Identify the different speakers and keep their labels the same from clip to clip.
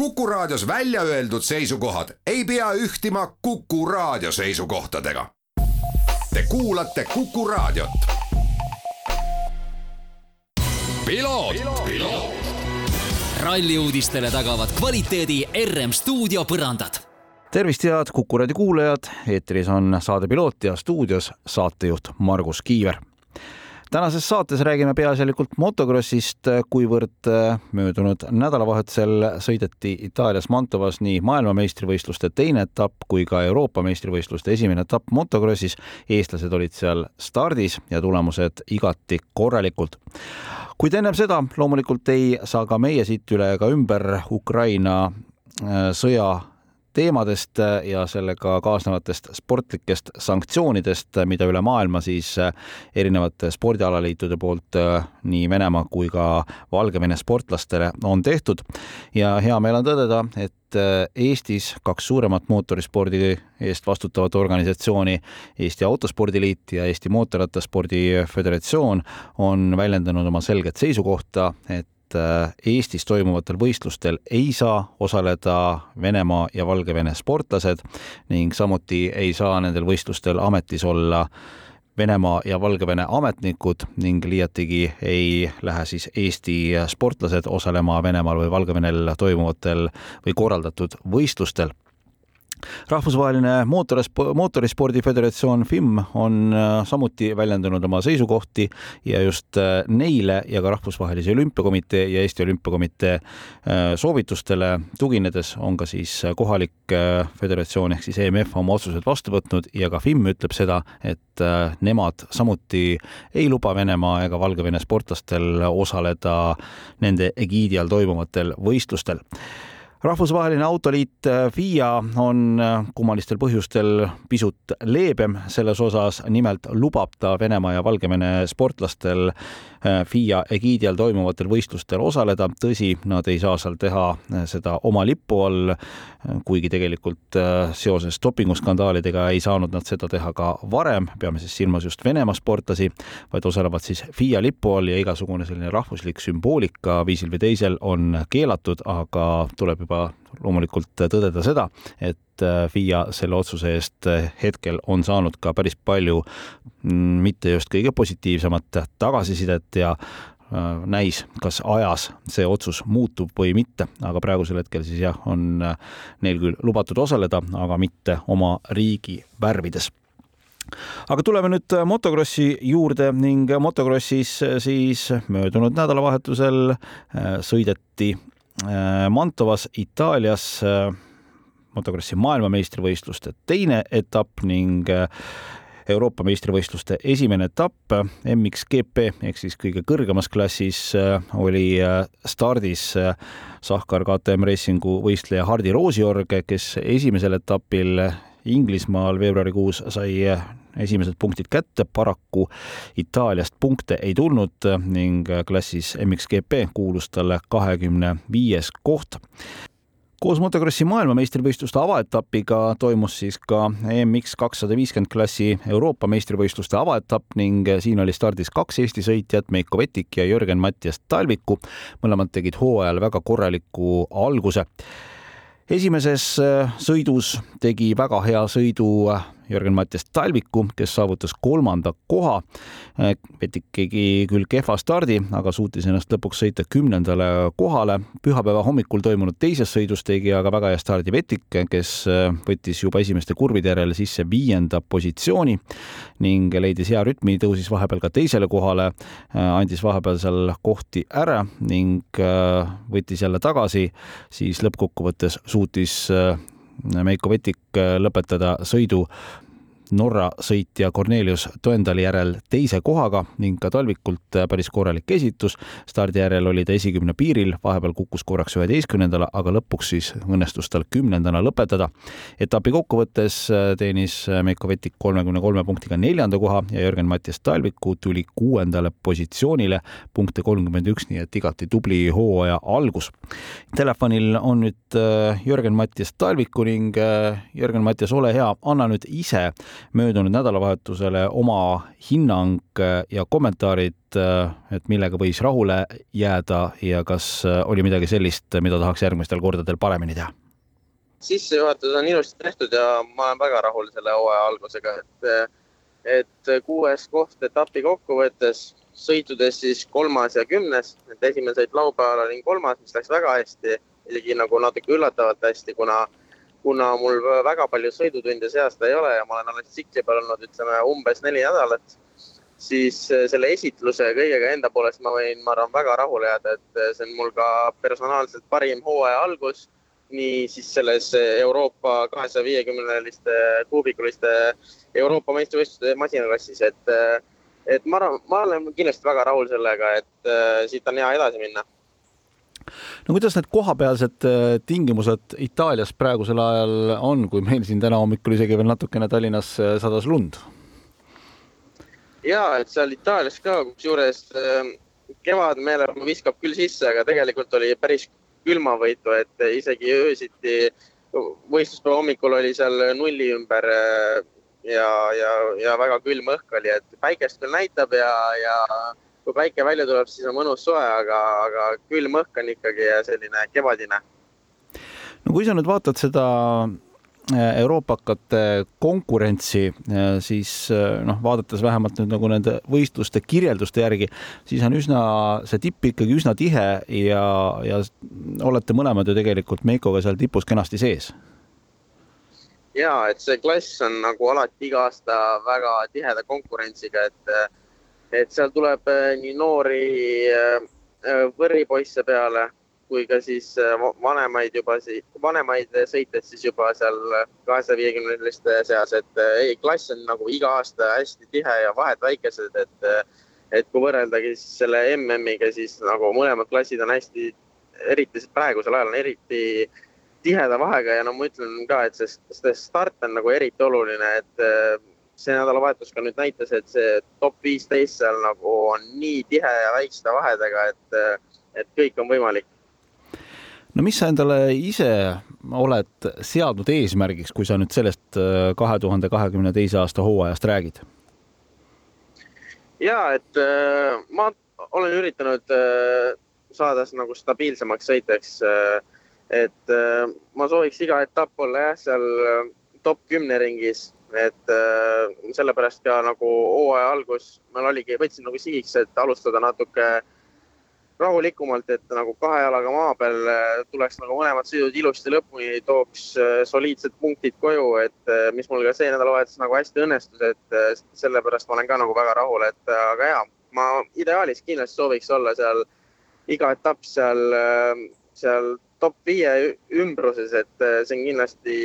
Speaker 1: Kuku Raadios välja öeldud seisukohad ei pea ühtima Kuku Raadio seisukohtadega. Te kuulate Kuku Raadiot.
Speaker 2: ralli uudistele tagavad kvaliteedi RM stuudio põrandad
Speaker 3: tervist, head Kuku raadio kuulajad, eetris on saade Piloot ja stuudios saatejuht Margus Kiiver. Tänases saates räägime peaasjalikult motokrossist, kuivõrd möödunud nädalavahetusel sõideti Itaalias Mantovas nii maailmameistrivõistluste teine etapp kui ka Euroopa meistrivõistluste esimene etapp motokrossis. eestlased olid seal stardis ja tulemused igati korralikult kuid ennem seda loomulikult ei saa ka meie siit üle ega ümber Ukraina sõja teemadest ja sellega kaasnevatest sportlikest sanktsioonidest, mida üle maailma siis erinevate spordialaliitude poolt nii Venemaa kui ka Valgevene sportlastele on tehtud. ja hea meel on tõdeda, et Eestis kaks suuremat mootorispordi eest vastutavat organisatsiooni, Eesti Autospordiliit ja Eesti Mootorrattaspordi Föderatsioon on väljendanud oma selget seisukohta, et et äh, Eestis toimuvatel võistlustel ei saa osaleda Venemaa ja Valgevene sportlased ning samuti ei saa nendel võistlustel ametis olla Venemaa ja Valgevene ametnikud ning liiatigi ei lähe siis Eesti sportlased osalema Venemaal või Valgevenel toimuvatel või korraldatud võistlustel rahvusvaheline mootorisp-, mootorispordi föderatsioon FIM on äh, samuti väljendanud oma seisukohti ja just äh, neile ja ka Rahvusvahelise Olümpiakomitee ja Eesti Olümpiakomitee äh, soovitustele tuginedes on ka siis kohalik föderatsioon ehk siis EMF oma otsused vastu võtnud ja ka FIM ütleb seda, et nemad samuti ei luba Venemaa ega Valgevene sportlastel osaleda nende egiidi all toimuvatel võistlustel rahvusvaheline autoliit äh, FIA on äh, kummalistel põhjustel pisut leebem selles osas, nimelt lubab ta Venemaa ja Valgevene sportlastel äh, FIA egiidi all toimuvatel võistlustel osaleda. tõsi, nad ei saa seal teha seda oma lipu all, kuigi tegelikult seoses dopinguskandaalidega ei saanud nad seda teha ka varem, peame siis silmas just Venemaa sportlasi, vaid osalevad siis FIA lipu all ja igasugune selline rahvuslik sümboolika viisil või teisel on keelatud, aga tuleb juba loomulikult tõdeda seda, et äh, FIA selle otsuse eest äh, hetkel on saanud ka päris palju mm, mitte just kõige positiivsemat tagasisidet ja äh, näis, kas ajas see otsus muutub või mitte, aga praegusel hetkel siis jah, on neil küll lubatud osaleda, aga mitte oma riigi värvides. Aga tuleme nüüd motokrossi juurde ning motokrossis siis möödunud nädalavahetusel sõideti Mantovas Itaalias äh, motokrossi maailmameistrivõistluste teine etapp ning äh, Euroopa meistrivõistluste esimene etapp MXGP ehk siis kõige kõrgemas klassis oli stardis Sahkar KTM Racingu võistleja Hardi Roosiorg, kes esimesel etapil Inglismaal veebruarikuus sai esimesed punktid kätte, paraku Itaaliast punkte ei tulnud ning klassis MXGP kuulus talle kahekümne viies koht koos motokrossi maailmameistrivõistluste avaetapiga toimus siis ka EMX kakssada viiskümmend klassi Euroopa meistrivõistluste avaetapp ning siin oli stardis kaks Eesti sõitjat, Meiko Vetik ja Jörgen Mattias Talviku. mõlemad tegid hooajal väga korraliku alguse. esimeses sõidus tegi väga hea sõidu Jörgen-Mattias Talviku, kes saavutas kolmanda koha. Vetik tegi küll kehva stardi, aga suutis ennast lõpuks sõita kümnendale kohale. pühapäeva hommikul toimunud teises sõidus tegi aga väga hea stardi Vetik, kes võttis juba esimeste kurvide järel sisse viienda positsiooni ning leidis hea rütmi, tõusis vahepeal ka teisele kohale, andis vahepeal seal kohti ära ning võttis jälle tagasi, siis lõppkokkuvõttes suutis Meiko Vetik lõpetada sõidu Norra sõitja Cornelius Toendali järel teise kohaga ning ka Talvikult päris korralik esitus. stardi järel oli ta esikümne piiril, vahepeal kukkus korraks üheteistkümnendale, aga lõpuks siis õnnestus tal kümnendana lõpetada. etapi kokkuvõttes teenis Meiko Vetik kolmekümne kolme punktiga neljanda koha ja Jörgen-Mattias Talviku tuli kuuendale positsioonile, punkte kolmkümmend üks, nii et igati tubli hooaja algus. Telefonil on nüüd äh, Jörgen-Mattias Talviku ning äh, Jörgen-Mattias, ole hea, anna nüüd ise möödunud nädalavahetusele oma hinnang ja kommentaarid et, et millega võis rahule jääda ja kas oli midagi sellist, mida tahaks järgmistel kordadel paremini teha?
Speaker 4: sissejuhatus on ilusti tehtud ja ma olen väga rahul selle hooaja algusega, et, et kuues koht etapi kokkuvõttes, sõitudes siis kolmas ja kümnes, et esimene sõit laupäeval olin kolmas, mis läks väga hästi, isegi nagu natuke üllatavalt hästi, kuna kuna mul väga palju sõidutunde see aasta ei ole ja ma olen alles tsikli peal olnud, ütleme umbes neli nädalat, siis äh, selle esitluse kõigega enda poolest ma võin, ma arvan, väga rahule jääda, et äh, see on mul ka personaalselt parim hooaja algus. nii siis selles Euroopa kahesaja viiekümneliste kuubikuliste Euroopa meistrivõistluste masinaklassis, et, äh, et ma arvan, ma olen kindlasti väga rahul sellega, et siit on hea edasi minna
Speaker 3: no kuidas need kohapealsed äh, tingimused Itaalias praegusel ajal on, kui meil siin täna hommikul isegi veel natukene Tallinnas äh, sadas lund?
Speaker 4: ja, et seal Itaalias ka, kusjuures äh, kevadmeeleolu viskab küll sisse, aga tegelikult oli päris külmavõitu, et isegi öösiti võistluspäeva hommikul oli seal nulli ümber ja, ja, ja väga külm õhk oli, et päikest küll näitab ja, ja kui päike välja tuleb, siis on mõnus soe, aga, aga külm õhk on ikkagi selline kevadine.
Speaker 3: no kui sa nüüd vaatad seda äh, euroopakate konkurentsi, äh, siis äh, noh, vaadates vähemalt nüüd nagu nende võistluste kirjelduste järgi, siis on üsna, see tipp ikkagi üsna tihe ja, ja olete mõlemad ju tegelikult Meikoga seal tipus kenasti sees.
Speaker 4: ja et see klass on nagu alati iga aasta väga tiheda konkurentsiga, et et seal tuleb äh, nii noori äh, äh, võrripoisse peale kui ka siis vanemaid juba, vanemaid sõitjaid siis juba seal kahesaja viiekümneliste seas, et ei, klass on nagu iga aasta hästi tihe ja vahed väikesed, et et kui võrreldagi siis selle MM-iga, siis nagu mõlemad klassid on hästi, eriti praegusel ajal on eriti tiheda vahega. Ja no ma ütlen ka, et see, see start on nagu eriti oluline, et see nädalavahetus ka nüüd näitas, et see top viisteist seal nagu on nii tihe ja väikeste vahedega, et, et kõik on võimalik.
Speaker 3: no mis sa endale ise oled seadnud eesmärgiks, kui sa nüüd sellest äh, kahe tuhande kahekümne teise aasta hooajast räägid?
Speaker 4: ja et äh, ma olen üritanud äh, saada nagu stabiilsemaks sõitjaks. et ma sooviks iga etapp olla jah, seal top kümne ringis et äh, sellepärast ka nagu hooaja algus meil oligi, võtsin nagu sihiks, et alustada natuke rahulikumalt, et nagu kahe jalaga maa peal äh, tuleks nagu mõlemad sõidud ilusti lõpuni, tooks äh, soliidsed punktid koju, et mis mul ka see nädalavahetus nagu hästi õnnestus, et sellepärast ma olen ka nagu väga rahul, et aga ja, ma ideaalis kindlasti sooviks olla seal iga etapp seal, seal top viie ümbruses, et äh, see on kindlasti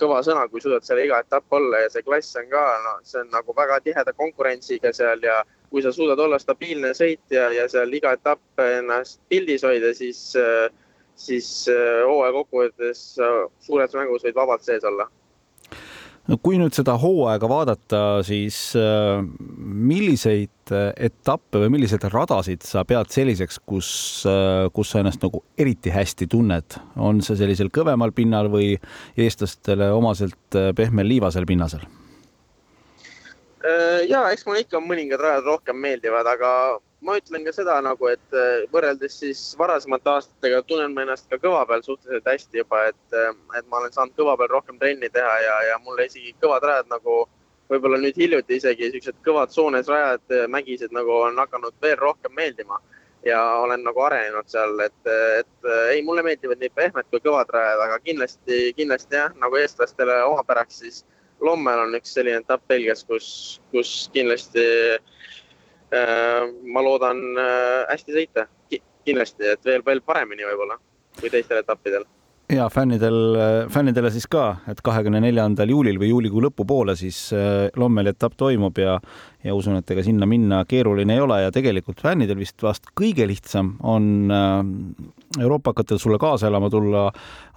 Speaker 4: kõva sõna, kui suudad seal iga etapp olla ja see klass on ka, no see on nagu väga tiheda konkurentsiga seal ja kui sa suudad olla stabiilne sõitja ja seal iga etapp ennast pildis hoida, siis, äh, siis äh, hooaja kokkuvõttes suures mängus võid vabalt sees olla
Speaker 3: kui nüüd seda hooaega vaadata, siis äh, milliseid äh, etappe või milliseid radasid sa pead selliseks, kus, äh, kus sa ennast nagu eriti hästi tunned, on see sellisel kõvemal pinnal või eestlastele omaselt pehmel liivasel pinnasel?
Speaker 4: ja eks mulle ikka mõningad rajad rohkem meeldivad, aga ma ütlen ka seda nagu, et äh, võrreldes siis varasemate aastatega tunnen ma ennast ka kõva peal suhteliselt hästi juba, et, äh, et ma olen saanud kõva peal rohkem trenni teha ja, ja mulle isegi kõvad rajad nagu võib-olla nüüd hiljuti isegi siuksed kõvad soones rajad, äh, mägised nagu on hakanud veel rohkem meeldima ja olen nagu arenenud seal, et, et ei, mulle meeldivad nii pehmed kui kõvad rajad, aga kindlasti, kindlasti jah, nagu eestlastele omapäraks, siis Lommel on üks selline etapp Belgias, kus, kus kindlasti Äh, ma loodan äh, hästi sõita. Kindlasti, et veel, veel paremini võib-olla kui teistel etappidel.
Speaker 3: Ja fännidel, fännidele siis ka, et kahekümne neljandal juulil või juulikuu lõpupoole siis äh, Lommeli etapp toimub ja, ja usun, et ega sinna minna keeruline ei ole ja tegelikult fännidel vist vast kõige lihtsam on euroopakatel sulle kaasa elama tulla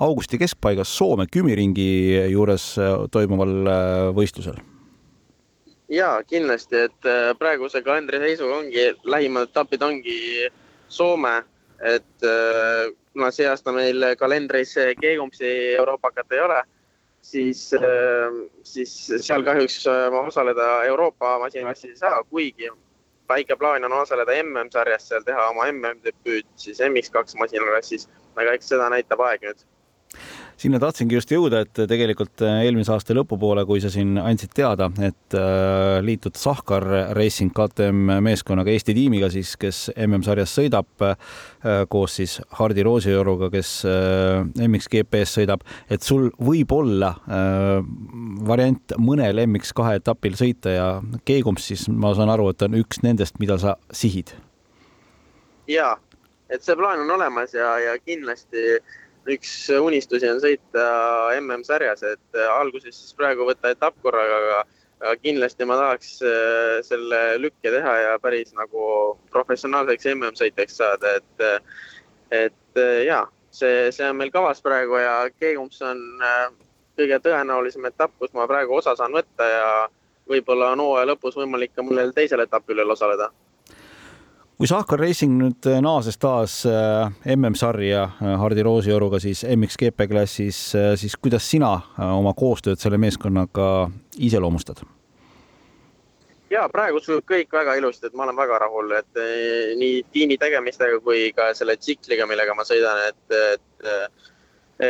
Speaker 3: augusti keskpaigas Soome Kümiringi juures toimuval võistlusel
Speaker 4: ja kindlasti, et äh, praeguse kalendri seisuga ongi, lähimad etapid ongi Soome, et äh, kuna see aasta meil kalendris G-Kumpsi Euroopakat ei ole, siis, äh, siis seal kahjuks ma osaleda Euroopa masinaklassis ei saa, kuigi väike plaan on osaleda MM-sarjas seal, teha oma MM-debüüt siis MX2 masinaklassis, aga eks seda näitab aeg nüüd
Speaker 3: sinna tahtsingi just jõuda, et tegelikult äh, eelmise aasta lõpupoole, kui sa siin andsid teada, et äh, liitud Sahkar Racing KTM meeskonnaga Eesti tiimiga siis, kes MM-sarjas sõidab äh, koos siis Hardi Roosijõruga, kes MX-GP-s sõidab, et sul võib olla variant mõnel MX2 etapil sõita ja Keegumps siis ma saan aru, et on üks nendest, mida sa sihid.
Speaker 4: ja, et see plaan on olemas ja, ja kindlasti äh, üks unistusi on sõita MM-sarjas, et äh, alguses siis praegu võtta etapp korraga, aga kindlasti ma tahaks äh, selle lükke teha ja päris nagu professionaalseks MM-sõitjaks saada, et, äh, et ja see, see on meil kavas praegu ja Keegumps on kõige tõenäolisem etapp, kus ma praegu osa saan võtta ja võib-olla on hooaja lõpus võimalik ka mõnel teisel etapil veel osaleda
Speaker 3: kui Sahkar Racing nüüd äh, naases taas äh, MM-sarja äh, Hardi Roosioruga siis MX-GP klassis, siis kuidas sina oma koostööd selle meeskonnaga iseloomustad?
Speaker 4: ja praegu sujub kõik väga ilusti, et ma olen väga rahul, et nii tiimi tegemistega kui ka selle tsikliga, millega ma sõidan, et, et,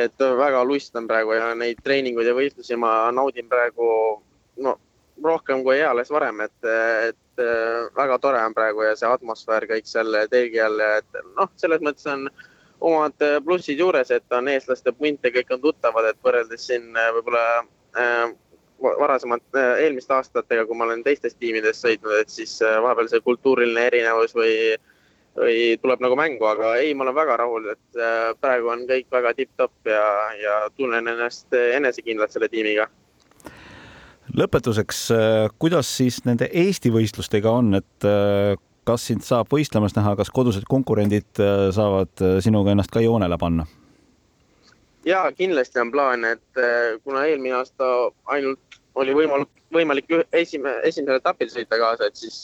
Speaker 4: et väga lust on praegu ja neid treeninguid ja võistlusi ma naudin praegu no rohkem kui eales varem, et, et väga tore on praegu ja see atmosfäär kõik seal telgi all et noh, selles mõttes on omad plussid juures, et on eestlaste punt ja kõik on tuttavad, et võrreldes siin äh, võib-olla äh, varasemalt äh, eelmiste aastatega, kui ma olen teistes tiimides sõitnud, et siis äh, vahepeal see kultuuriline erinevus või, või tuleb nagu mängu, aga ei, ma olen väga rahul, et praegu on kõik väga tipp-topp ja, ja tunnen ennast enesekindlalt selle tiimiga
Speaker 3: lõpetuseks, äh, kuidas siis nende Eesti võistlustega on, et äh, kas sind saab võistlemas näha, kas kodused konkurendid äh, saavad sinuga ennast ka joonele panna?
Speaker 4: ja kindlasti on plaan, et kuna eelmine aasta ainult oli võimalik, võimalik esime, esimesel etapil sõita kaasa, et siis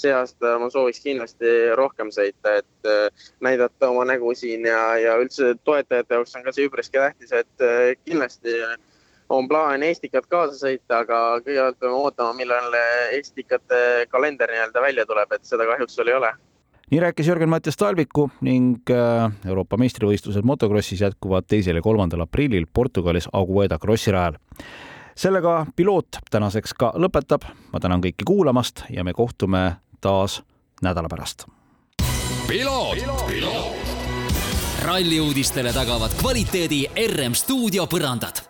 Speaker 4: see aasta ma sooviks kindlasti rohkem sõita, et näidata oma nägu siin ja, ja üldse toetajate jaoks on ka see üpriski tähtis, et kindlasti on plaan Estikat kaasa sõita, aga kõigepealt peame ootama, millal Estikate kalender nii-öelda välja tuleb, et seda kahjuks veel ei ole.
Speaker 3: nii rääkis Jörgen-Mattias Talviku ning äh, Euroopa meistrivõistlused motokrossis jätkuvad teisel ja kolmandal aprillil Portugalis Agueda krossi rajal. sellega piloot tänaseks ka lõpetab. ma tänan kõiki kuulamast ja me kohtume taas nädala pärast.
Speaker 2: ralli uudistele tagavad kvaliteedi RM stuudio põrandad